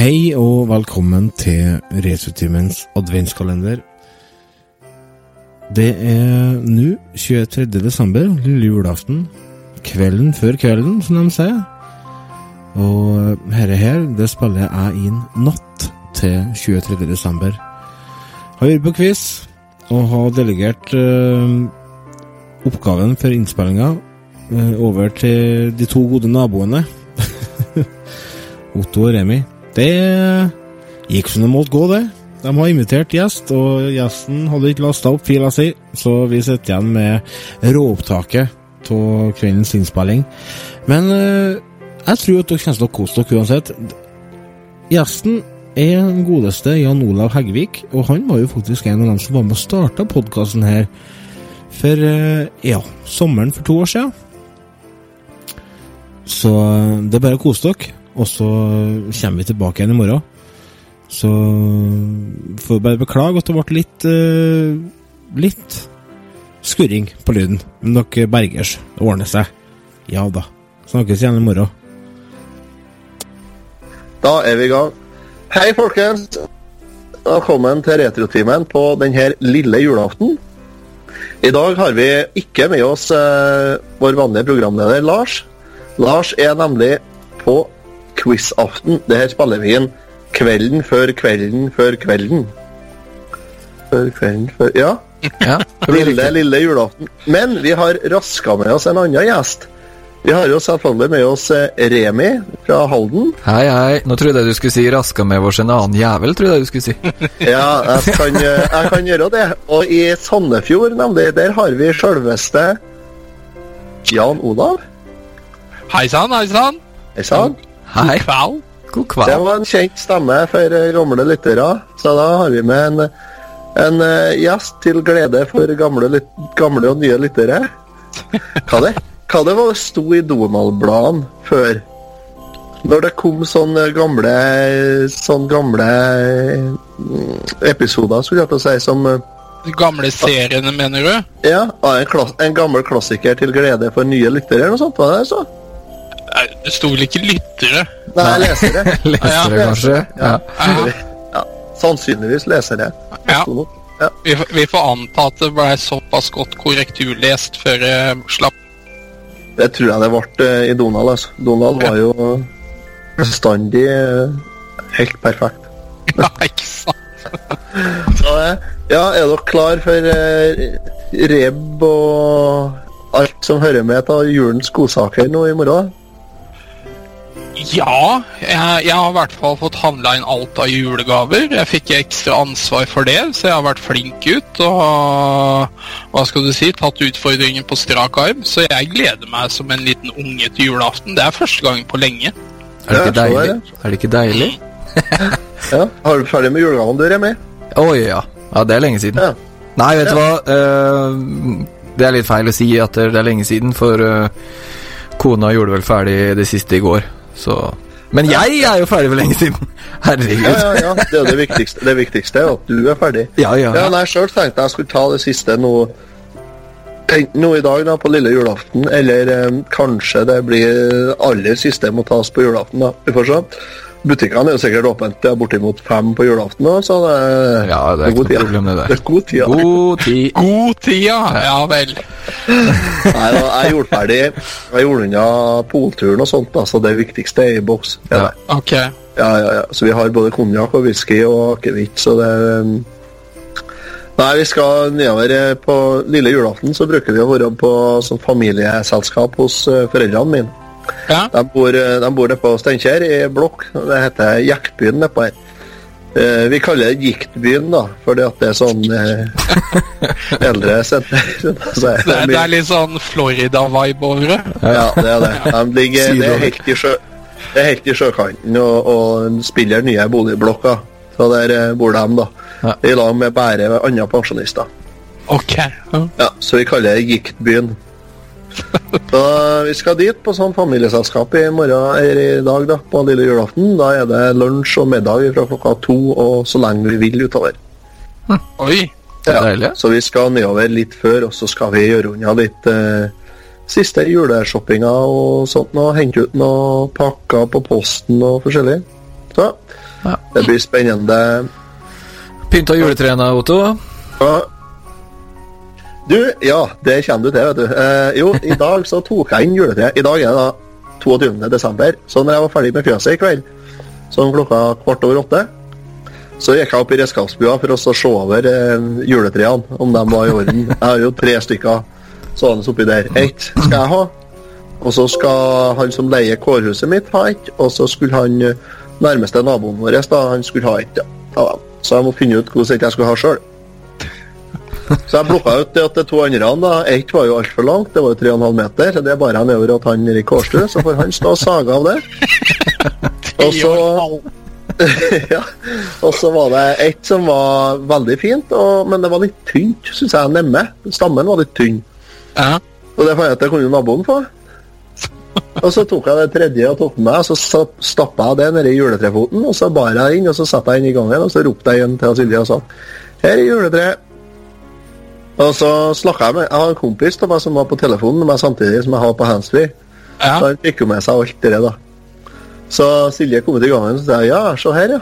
Hei og velkommen til Resutimens adventskalender. Det er nå 23. desember, lille julaften. Kvelden før kvelden, som de sier. Og herre her, det spiller jeg inn natt til 23. desember. Har vært på quiz og har delegert øh, oppgaven for innspillinga øh, over til de to gode naboene. Otto og Remi. Det gikk som det måtte gå, det. De har invitert gjest, og gjesten hadde ikke lasta opp fila si, så vi sitter igjen med råopptaket av kveldens innspilling. Men eh, jeg tror at dere kommer til å kose dere uansett. Gjesten er den godeste Jan Olav Heggvik, og han var jo faktisk en av dem som var med og starta podkasten her for eh, ja, sommeren for to år siden. Så eh, det er bare å kose dere, og så kommer vi tilbake igjen i morgen. Så får bare beklage at det ble litt uh, litt skurring på lyden. Men dere bergers. Det ordner seg. Ja da. Snakkes igjen i morgen. Da er vi i gang. Hei, folkens. Velkommen til Retrotimen på denne lille julaften. I dag har vi ikke med oss eh, vår vanlige programleder Lars. Lars er nemlig på quizaften. Det her spiller vi inn kvelden før kvelden før kvelden. Før kvelden før Ja. Ja, Lille, lille julaften. Men vi har raska med oss en annen gjest. Vi har jo selvfølgelig med oss eh, Remi fra Halden. Hei, hei. Nå trodde jeg du skulle si 'raska med oss en annen jævel', trodde jeg du skulle si. Ja, jeg kan, eh, jeg kan gjøre det. Og i Sandefjord, nemlig, der har vi sjølveste Jan Olav. Hei sann, hei sann. Hei sann. Hei. Kval. God Det var en kjent stemme for eh, gamle lyttere, så da har vi med en, en eh, gjest til glede for gamle, gamle og nye lyttere. Hva det, hva det var det sto i Donald-bladene før? Når det kom sånne gamle sånne gamle mm, episoder, skulle jeg til å si, som eh, De gamle seriene, mener du? Ja, en, klass, en gammel klassiker til glede for nye lyttere, eller noe sånt, var det så? Det sto vel ikke lyttere? Nei, lesere. lesere, ja. kanskje? Ja. Ja, Ja, sannsynligvis lesere. ja. Ja. Vi, får- vi får anta at det ble såpass godt korrekturlest før det slapp. Det tror jeg det ble uh, i Donald. Altså. Donald var jo bestandig uh, helt perfekt. Ja, ikke sant? Så, eh, ja, er dere klar for rebb og alt som hører med til julens godsaker nå i morgen? Ja, jeg, jeg har i hvert fall fått handla inn alt av julegaver. Jeg fikk ekstra ansvar for det, så jeg har vært flink ut og hva skal du si, tatt utfordringen på strak arm. Så jeg gleder meg som en liten unge til julaften. Det er første gang på lenge. Er det ikke er deilig? det. Er det ikke deilig? Ja, Har du ferdig med julegavene du, Remi? oh, ja. Ja, det er lenge siden. Ja. Nei, vet du Ja. hva? Eh, det er litt feil å si at det er lenge siden, for eh, kona gjorde vel ferdig det siste i går, så Men jeg er jo ferdig for lenge siden! Herregud. Ja, ja, ja. Det er det viktigste. Det viktigste er at du er ferdig. Ja, ja. Ja, nei, Sjøl tenkte jeg skulle ta det siste nå Enten nå i dag, da, på lille julaften, eller eh, kanskje det blir aller siste må tas på julaften. da. Vi får se. Butikkene er jo sikkert åpent. Det er bortimot fem på julaften så det, Ja, det er god tid. problem, det. Det er god tid. God tid. God tid, ja. Ja vel. Nei, da, jeg gjorde ferdig Jeg gjorde unna polturen og sånt, da, så det viktigste er i boks. Ja. Ja. Ok. Ja, ja, ja. Så vi har både konjakk og whisky og akevitt, så det um, Nei, vi skal nedover eh, på lille julaften, så bruker vi å være på sånn familieselskap hos eh, foreldrene mine. Ja. De bor, eh, de bor nede på Steinkjer i blokk. Det heter Jektbyen nedpå her. Eh, vi kaller det Giktbyen, da, fordi at det er sånn eh, eldre senter. Så Det, er- det er litt sånn Florida-vibe over det. ja, det er det. De ligger, det er helt i, sjø, det er helt i sjøkanten og, og spiller nye boligblokker. Så der bor de, da. Ja. I lag med bare andre pensjonister. Ok. Ja. Ja, Så vi kaller det Giktbyen. Så vi skal dit på sånn familieselskap i morgen eller i dag, da, på lille julaften. Da er det lunsj og middag fra klokka to og så lenge vi vil utover. Oi. Det er deilig. Så vi skal nedover litt før, og så skal vi gjøre unna litt eh, siste juleshoppinga og sånt. Og hente ut noen pakker på posten og forskjellig. Så Ja. det blir spennende. Pynta juletrærne, Otto? Ja. Du, ja, det kommer du til, vet du. Eh, jo, i dag så tok jeg inn juletreet. I dag er det da 22. desember. Så når jeg var ferdig med fjøset i kveld, sånn klokka kvart over åtte, så gikk jeg opp i redskapsbua for å se over eh, juletrærne, om de var i orden. Jeg har jo tre stykker sånne oppi der. Ett skal jeg ha, og så skal han som leier kårhuset mitt ha ett, og så skulle han eh, nærmeste naboen vår da, han skulle ha ett. Ja, så jeg må finne ut hvordan jeg skulle ha sjøl. Så jeg blokka ut det at de to andre da, ett var jo altfor langt, det var jo 3,5 meter. så Det er bare jeg nedover at han Erik Kårstø, så får han stå og sage av det. Og så ja. Og så var det ett som var veldig fint, og, men det var litt tynt, syns jeg. Nemme. Stammen var litt tynn. Ja. Og det fant jeg at det kunne naboen få. Og så tok jeg det tredje og tok med meg, og så sta- stappa jeg det nedi juletrefoten, og så bar jeg inn, og så satte jeg inn i gangen, og så ropte jeg igjen til Silje og sa Her er juletreet. Og så snakka jeg med Jeg har en kompis da, som var på telefonen med meg samtidig som jeg har på handsfree. Så han fikk jo med seg alt det da. Så Silje kom ut i gangen og sa ja, se her, ja.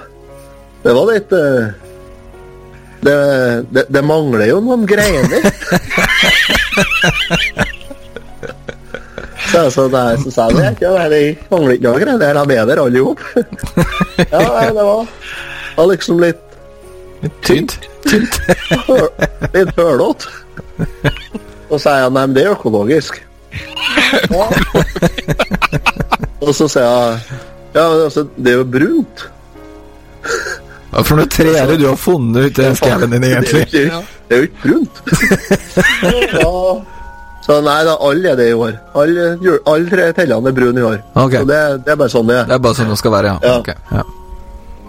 Det var litt uh, det, det, det mangler jo noen greiner. så så det så sa jeg det, ja, det mangler ikke noen greiner. De er der alle sammen. ja, det var, det var liksom litt Tynt. Tynt. Litt hølete. Og så sier jeg nei, men det er økologisk. Og så sier jeg ja, men altså, det er jo brunt. Hva for noe tre er det du har funnet ut i skauen din, egentlig? Det er jo ikke, er jo ikke brunt. ja. Så nei da, alle er det i år. Alle, alle tre tellene er brune i år. Okay. Så det, det er bare sånn det er. Det er bare sånn det skal være, ja. Ja. Ok, ja.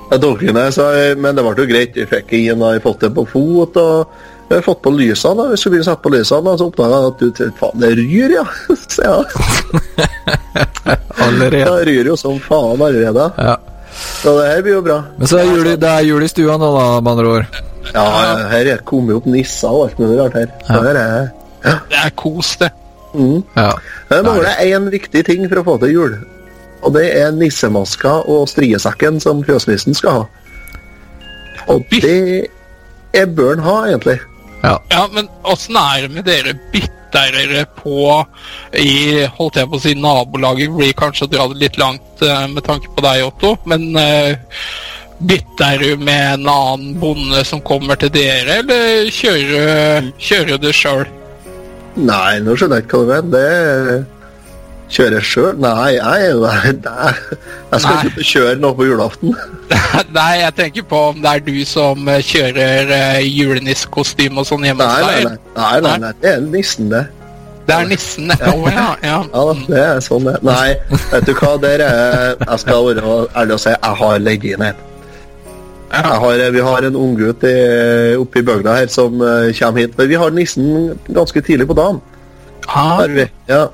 Jeg tok inn det, så, men det ble jo greit. Jeg fikk inn, og jeg fått det på fot. og jeg har fått på lysene. da. Hvis du begynner å sette på lysene, Og så oppdaga jeg at du, faen, det ryr, ja. Så ja. Allerede. Det ryr jo som faen allerede. Ja. Så det her blir jo bra. Men så er jul, det er jul i stua nå, da, med andre ord. Ja, her er kommet opp nisser og alt mulig rart her. Så her er Det er kos, det. mm. Ja. Det mangler én viktig ting for å få til jul. Og det er nissemaska og striesekken som fjøsnissen skal ha. Og det er bør han ha, egentlig. ja. Ja, men åssen er det med dere? bitterere på i holdt jeg på å si nabolaget? Blir kanskje å dra det litt langt eh, med tanke på deg, Otto. Men uh, bytter du med en annen bonde som kommer til dere, eller kjører, kjører du sjøl? Nei, nå skjønner jeg ikke hva du mener. Det kjører sjøl? Nei, nei, nei, nei, jeg skal Nei. ikke kjøre noe på julaften. Nei, jeg tenker på om det er du som eh, kjører uh, julenissekostyme og sånn hjemme hos deg? nei, nei, nei, nei. det er nissen, det. Det er nissen? det? ja. ja. Ja, det er sånn det Nei, vet du hva, der er Jeg skal være ærlig og si jeg har har, vi har en unggutt oppe i bygda her som eh, kommer hit. Men vi har nissen ganske tidlig på dagen. Ah, Har vi. Ja.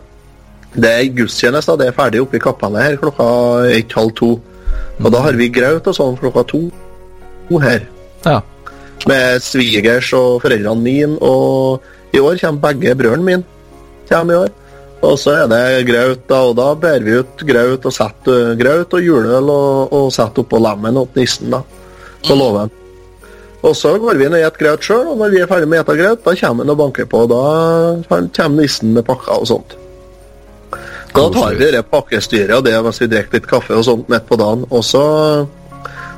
Det er gudstjeneste, det er ferdig oppe i kapellet her klokka ett-halv to. Og da har vi graut og sånn klokka to to her. ja. Med svigers og foreldrene mine, og i år kommer begge brødrene mine. Kommer i år. Og så er det graut, da, og da bærer vi ut graut og setter graut og juleøl og, og setter oppå lemmen opp nissen, da. På låven. Og så går vi inn og spiser graut sjøl, og når vi er ferdig med å spise graut, da kommer han og banker på. og Da kommer nissen med pakker og sånt. Da tar vi det pakkestyret og det mens vi drikker litt kaffe og sånt midt på dagen. Og så,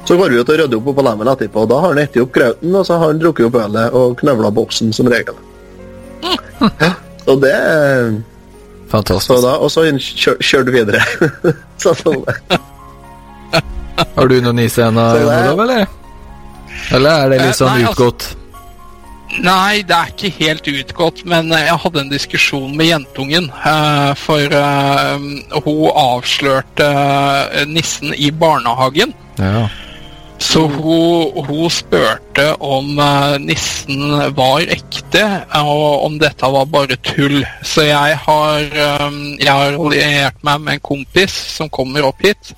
så går vi ut og rydder opp på lemmen etterpå. og Da har han spist opp grauten, og så har han drukket opp ølet og knøvla boksen som regel. Ja, så det så Fantastisk. da, Og så kjør, kjørte du videre. så sånn det. Har du noen iscener, Så er- Olav, eller? Eller er det Eh, litt sånn nei, altså- utgått? Nei, det er ikke helt utgått, men eh, jeg hadde en diskusjon med jentungen. eh, For eh, hun avslørte nissen i barnehagen. Ja. Så hun, hun spurte om nissen var ekte, og om dette var bare tull. Så jeg har, jeg har alliert meg med en kompis som kommer opp hit.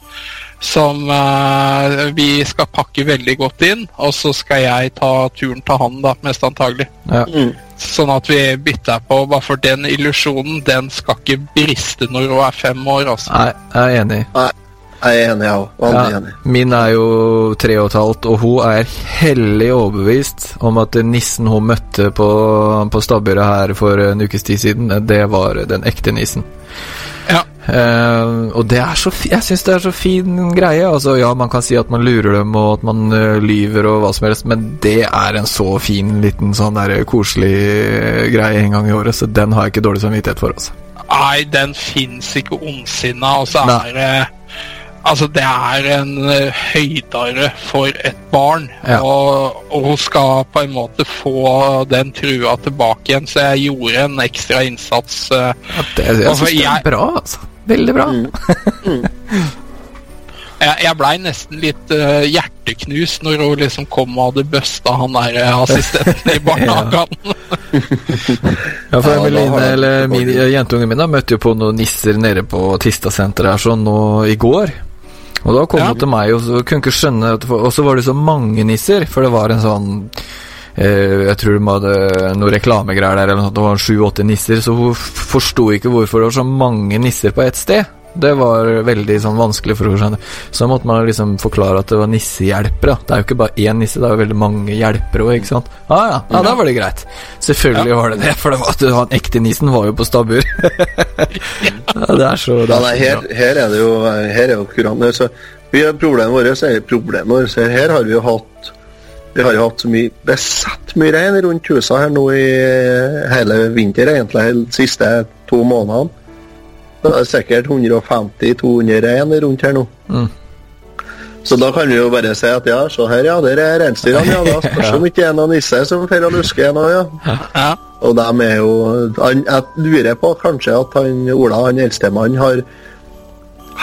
Som uh, vi skal pakke veldig godt inn, og så skal jeg ta turen til han, da, mest antagelig. ja. Mm. Sånn at vi bytter på, bare for den illusjonen, den skal ikke briste når hun er fem år, altså. Nei, jeg er enig. Nei. Jeg er enig, jeg òg. Ja, enig. min er jo tre og et halvt, og hun er hellig overbevist om at nissen hun møtte på, på stabburet her for en ukes tid siden, det var den ekte nissen. Eh, og det er så jeg syns det er så fin greie. Altså, ja, man kan si at man lurer dem, og at man uh, lyver og hva som helst, men det er en så fin liten sånn der koselig greie en gang i året, så den har jeg ikke dårlig samvittighet for, altså. Nei, den fins ikke ondsinna, og så er det Altså, det er en eh, høydare for et barn, Ja. og, og hun skal på en måte få den trua tilbake igjen, så jeg gjorde en ekstra innsats. eh, Ja, det, jeg Altså, syns det er bra, altså. Veldig bra. Jeg, jeg blei nesten litt uh, hjerteknust når hun liksom kom og hadde busta han der eh, assistenten i barnehagen. Ja, for Emeline, eller min, jentungen min, da, møtte jo på noen nisser nede på Tista-senteret her sånn nå i går. Og da kom Ja. hun til meg og så kunne ikke skjønne at- Og så var det så mange nisser, for det var en sånn Jeg tror de hadde noen reklamegreier der, eller noe sånt. Det var sju-åtte nisser, så hun forsto ikke hvorfor det var så mange nisser på ett sted. Det var veldig sånn vanskelig for henne. Så måtte man liksom forklare at det var nissehjelpere. Det er jo ikke bare én nisse, det er jo veldig mange hjelpere òg, ikke sant. Ah, ja, ja, da var det greit. Selvfølgelig var det det, for det var, den ekte nissen var jo på stabbur. ja, det er så det Ja, er nei, her, her er det jo Her er jo kurant. Så vi har problemet vårt er problemet vårt. Her har vi jo hatt Vi har jo hatt så mye besatt mye rein rundt huset her nå i hele vinter, egentlig, de siste to månedene. Det er sikkert 150-200 rein rundt her nå. Mm. Så da kan vi jo bare si at ja, se her, ja, der er reinsdyrene, ja. Da spørs om ikke det er noen nisse som fer og lusker nå, ja. Ja. Og de er jo han, Jeg lurer på kanskje at han Ola, han eldstemann, har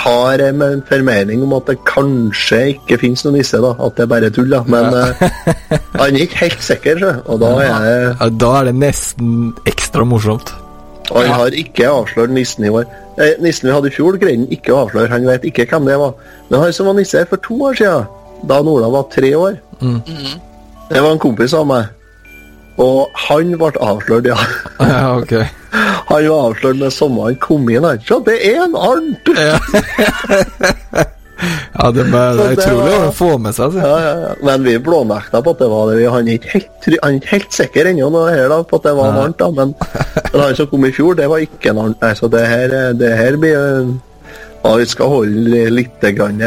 har en formening om at det kanskje ikke finnes noen nisse, da. At det er bare tull, da. Men ja. han er ikke helt sikker. Og da er det Ja, da er det nesten ekstra morsomt. Og han har ikke avslørt nissen i år. Eh, nissen vi hadde i fjor, greide han ikke å avsløre. Han vet ikke hvem det var. Men han som var nisse her for to år siden, da Ola var tre år, det var en kompis av meg. Og han ble avslørt, ja. Ja, ok. Han var avslørt med samme han kom inn her. Så det er en Arnt! Ja, det, er- det er utrolig var- å få med seg. Altså. Ja, ja, ja. Men vi blånekta på at det var det. Han er ikke helt, han er ikke helt sikker ennå på at det var en Arnt. da, Men, men han som kom i fjor, det var ikke en Arnt. Nei, så det her, det her blir ja, Vi skal holde litt grann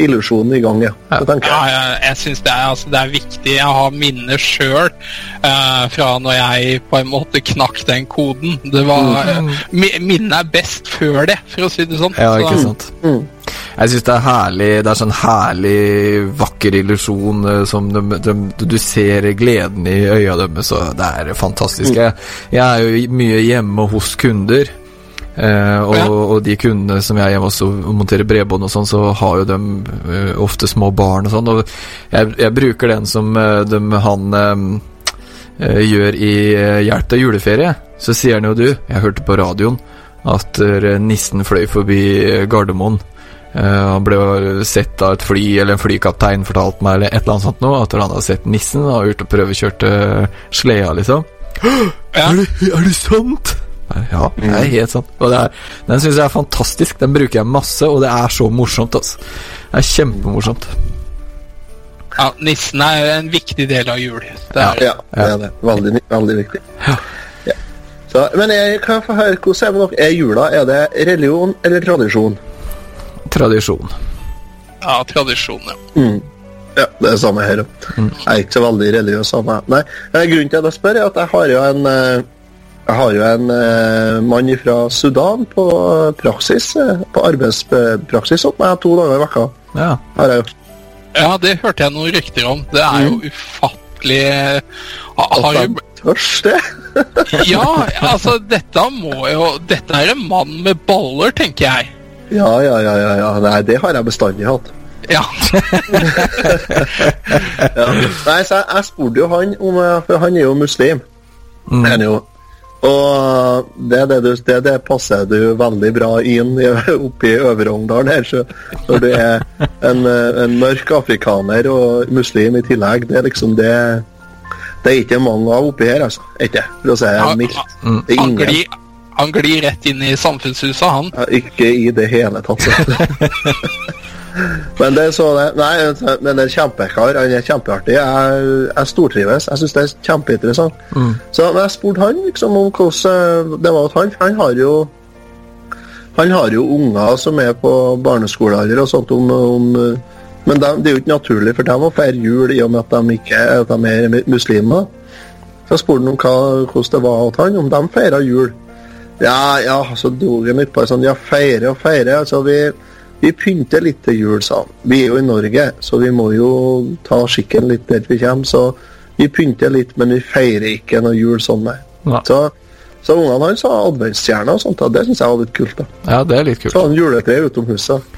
illusjonen i gang, ja. Det tenker Ja, jeg. jeg, jeg syns det, er- altså, det er viktig. Jeg har minner sjøl eh, fra når jeg på en måte knakk den koden. Det var eh, Minnet er best før det, for å si det sånn. Ja, ikke sant. Mm. Jeg syns det er herlig Det er sånn herlig vakker illusjon eh, som de, de, Du ser gleden i øya deres, og det er fantastisk. Jeg, jeg er jo mye hjemme hos kunder. Eh, og, og de kundene som jeg er hjemme hos og monterer bredbånd og sånn, så har jo de uh, ofte små barn og sånn. Og jeg, jeg bruker den som uh, de, han eh, eh, gjør i eh, Hjelp deg juleferie. Så sier han jo du, jeg hørte på radioen at eh, nissen fløy forbi eh, Gardermoen. Eh, han ble sett av et fly, eller en flykaptein fortalte meg, eller et eller annet sånt noe, at han hadde sett nissen og gjort og prøvekjørt uh, sleda, liksom. Ja. Er, det, er det sant? Ja, det er helt sant. Og det er, den syns jeg er fantastisk. Den bruker jeg masse, og det er så morsomt, altså. Det er kjempemorsomt. Ja, Nissen er en viktig del av jul. Det er, Ja, det er det. Veldig, veldig viktig. Ja. Så, men jeg kan få høre, hvordan er det med dere? Er jula er det religion eller tradisjon? Tradisjon. ja, tradisjon, ja. Mm. Ja, det er samme her òg. Jeg er ikke så veldig religiøs av meg. Nei, eh, Grunnen til at jeg spør, er at jeg har jo en eh, jeg har jo en eh, mann fra Sudan på praksis, eh, på arbeidspraksis hos meg to dager i vekka. Ja. Har jeg jo. Ja, det hørte jeg noen rykter om. Det er jo ufattelig ha- har jo, Tørs det? Ja, altså, dette må jo Dette er en mann med baller, tenker jeg. Ja, ja, ja, ja, ja. Nei, det har jeg bestandig hatt. Ja. Ja. Nei, så jeg, jeg spurte jo han om eh, For han er jo muslim. Mm. Er jo. Og det, det, du- det, det passer du veldig bra inn i- oppe i Øvre her. Så når du er en, en mørk afrikaner og muslim i tillegg, det er liksom det Det er ikke mange av oppi her, altså. Ikke, for å si det mildt. Det er ingen. han glir rett inn i samfunnshuset, han. Ja, Ikke i det hele tatt. så. Men det er så det Nei, men det er kjempekar. Han er kjempeartig. Jeg, jeg stortrives. Jeg syns det er kjempeinteressant. Så men jeg spurte han liksom om hvordan det var at han Han har jo han har jo unger som er på barneskolealder og sånt om, om Men de, det er jo ikke naturlig for dem å feire jul i og med at de ikke at de er muslimer. Så jeg spurte han om hva, hvordan det var hos han, om de feira jul. Ja, ja, så dro han litt på det sånn Ja, feire og feire. Altså, vi, vi pynter litt til jul, sa han. Vi er jo i Norge, så vi må jo ta skikken litt der vi kommer. Så vi pynter litt, men vi feirer ikke noe jul sånn, nei. Nei. Så, så ungene hans har adventsstjerner og sånt, og det syns jeg var litt kult. da. Ja, det er litt kult. Så har han juletre utom huset.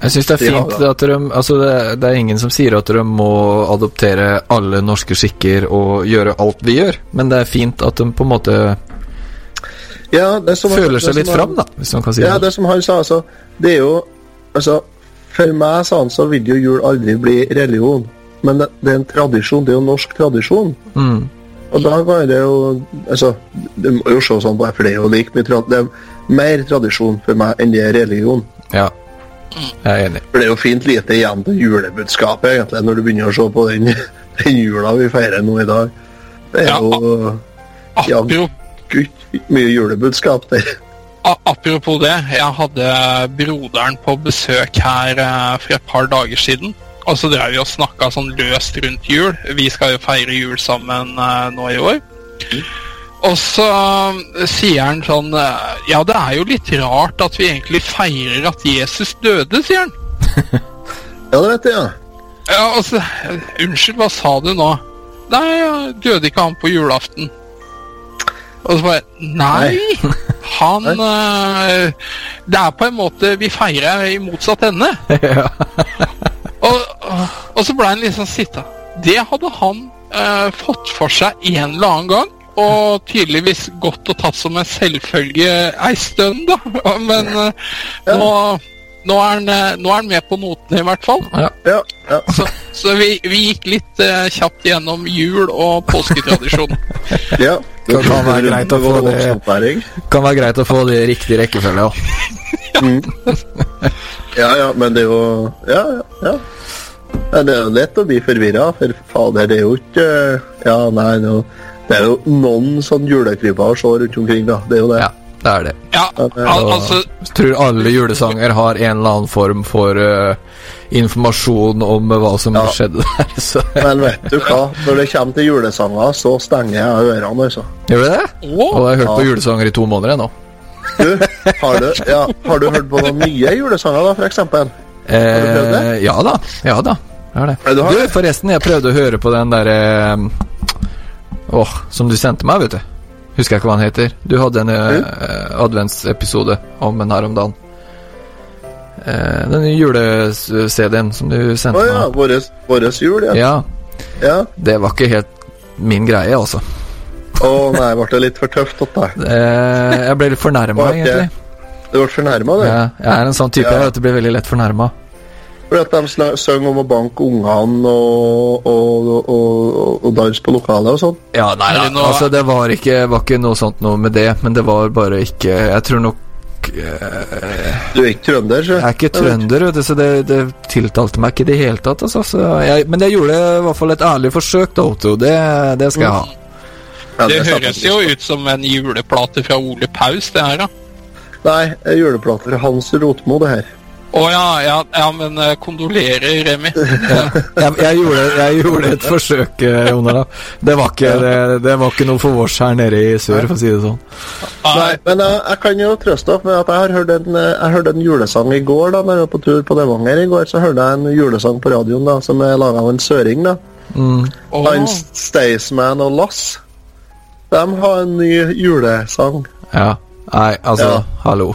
Jeg syns det er fint ja, at de Altså, det, det er ingen som sier at de må adoptere alle norske skikker og gjøre alt vi gjør, men det er fint at de på en måte Ja, det som- føler seg litt han- fram, da, hvis man kan si Ja, det. det som han sa, altså. Det er jo Altså, for meg, sa han, så vil jo jul aldri bli religion. Men det, det er en tradisjon. Det er jo norsk tradisjon. Mm. Og da var det jo Altså, det må jo se sånn på, for det er jo like mye Det er mer tradisjon for meg enn det er religion. Ja. Jeg er enig. For det er jo fint lite igjen til julebudskapet, egentlig, når du begynner å se på den, den jula vi feirer nå i dag. Det er Ja. jo ja, Gud, mye julebudskap der. apropos det, jeg hadde broderen på besøk her eh, for et par dager siden. Og så drev vi og snakka sånn løst rundt jul. Vi skal jo feire jul sammen eh, nå i år. Og så eh, sier han sånn Ja, det er jo litt rart at vi egentlig feirer at Jesus døde, sier han. Ja, det vet jeg, ja. Ja, altså Unnskyld, hva sa du nå? Nei, døde ikke han på julaften? Og så bare Nei! Han uh, Det er på en måte Vi feirer i motsatt ende. ja. Og, og så ble han liksom sitta. Det hadde han uh, fått for seg en eller annen gang. Og tydeligvis gått og tatt som en selvfølge ei stund, da. Men uh, nå, nå, er han, nå er han med på notene, i hvert fall. ja, ja. Så, så vi, vi gikk litt uh, kjapt gjennom jul og påsketradisjon. ja. Kan- kan være greit å få det- Kan være greit å få det i riktig rekkefølge, ja. Ja, ja, men det er jo Ja, ja. ja. Det er jo lett å bli forvirra, for fader, det er jo ikke Ja, nei, det er jo, det er jo noen sånn julekryper å se rundt omkring, da. Det er jo det. Ja, det er det. Ja, al altså Jeg tror alle julesanger har en eller annen form for uh, informasjon om hva som Ja. skjedde der. Så. Men vet du hva, når det kommer til julesanger, så stenger jeg ørene, altså. Gjør du det? Å, Og jeg har hørt på julesanger i to måneder ennå. Du, har du, ja, har du hørt på noen nye julesanger, da, for eksempel? du prøvd det? Eh, ja da. Ja da. Jeg har det. Du har Du, forresten, jeg prøvde å høre på den derre Åh, som du sendte meg, vet du. Husker jeg ikke hva han heter. Du hadde en eh, adventsepisode om den her om dagen. Eh, den jule-CD-en som du Å sendte ja, meg. våres, våres jul, ja. Ja, ja. det var ikke helt min greie, altså. Å nei, ble det litt for tøft til deg? Eh, jeg ble litt fornærma, egentlig. Du ble fornærma, du? Ja, jeg er en sånn type Ja. jeg vet det blir veldig lett fornærma. Fordi at de sang om å banke ungene og, og, og, og, og danse på lokalet og sånn. Ja, nei, nei, det altså det var ikke, var ikke noe sånt noe med det, men det var bare ikke Jeg tror nok eh, Du er ikke trønder, så? Jeg er ikke trønder, vet du, så det, det tiltalte meg ikke i det hele tatt. Altså, så jeg, men jeg gjorde i hvert fall et ærlig forsøk, da, Otto. Det, det skal jeg ha. Ja, det det høres jo ut som en juleplate fra Ole Paus, det her, da. Nei, det er juleplate Hans Rotmo, det her. Å ja, ja, ja, men eh, kondolerer, Remi. Jeg, jeg, gjorde, jeg gjorde et forsøk, eh, Jonar. da. Det var, ikke, det, det var ikke noe for vårs her nede i sør, for å si det sånn. Nei, men jeg, jeg kan jo trøste dere med at jeg har hørt en, eh, jeg hørte en julesang i går. da, når jeg var på tur på Devanger i går, så hørte jeg en julesang på radioen da, som er laga av en søring. da. Mm. Å, Han Staysman og Lass. De har en ny julesang. Ja. Nei, altså, Ja. hallo.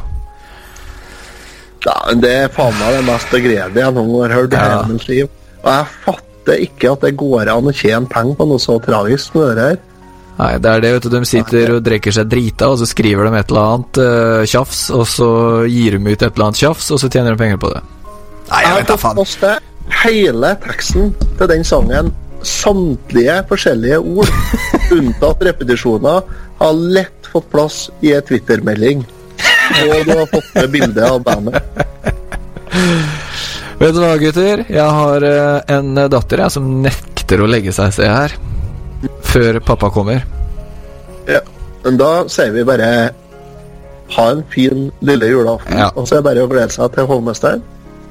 Ja, men Det er faen meg det mest begredelige jeg noen gang har hørt i Ja. hele mitt liv. Og jeg fatter ikke at det går an å tjene penger på noe så tragisk som det her. Nei, det er det, vet du. De sitter og drikker seg drita, og så skriver de et eller annet uh, tjafs, og så gir de ut et eller annet tjafs, og så tjener de penger på det. Nei, jeg vet da faen. hele teksten til den sangen. Samtlige forskjellige ord, unntatt repetisjoner, har lett fått plass i en Twitter-melding. Og du har fått med bilde av bandet. Vet du hva, gutter? Jeg har eh, en datter jeg som nekter å legge seg, se her. Før pappa kommer. Ja. Men da sier vi bare ha en fin lille julaften. Ja. Og så er det bare å glede seg til hovmesteren.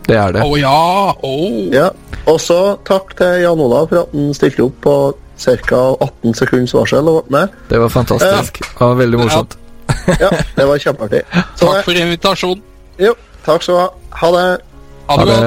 Det er det. Å ja! Oh. Ja. Og så takk til Jan Olav for at han stilte opp på ca. 18 sekunds varsel og ble med. Det var fantastisk. Det var veldig morsomt. Ja, det var kjempeartig. Takk for invitasjonen. jo, takk skal du ha. Ha det. Ha det.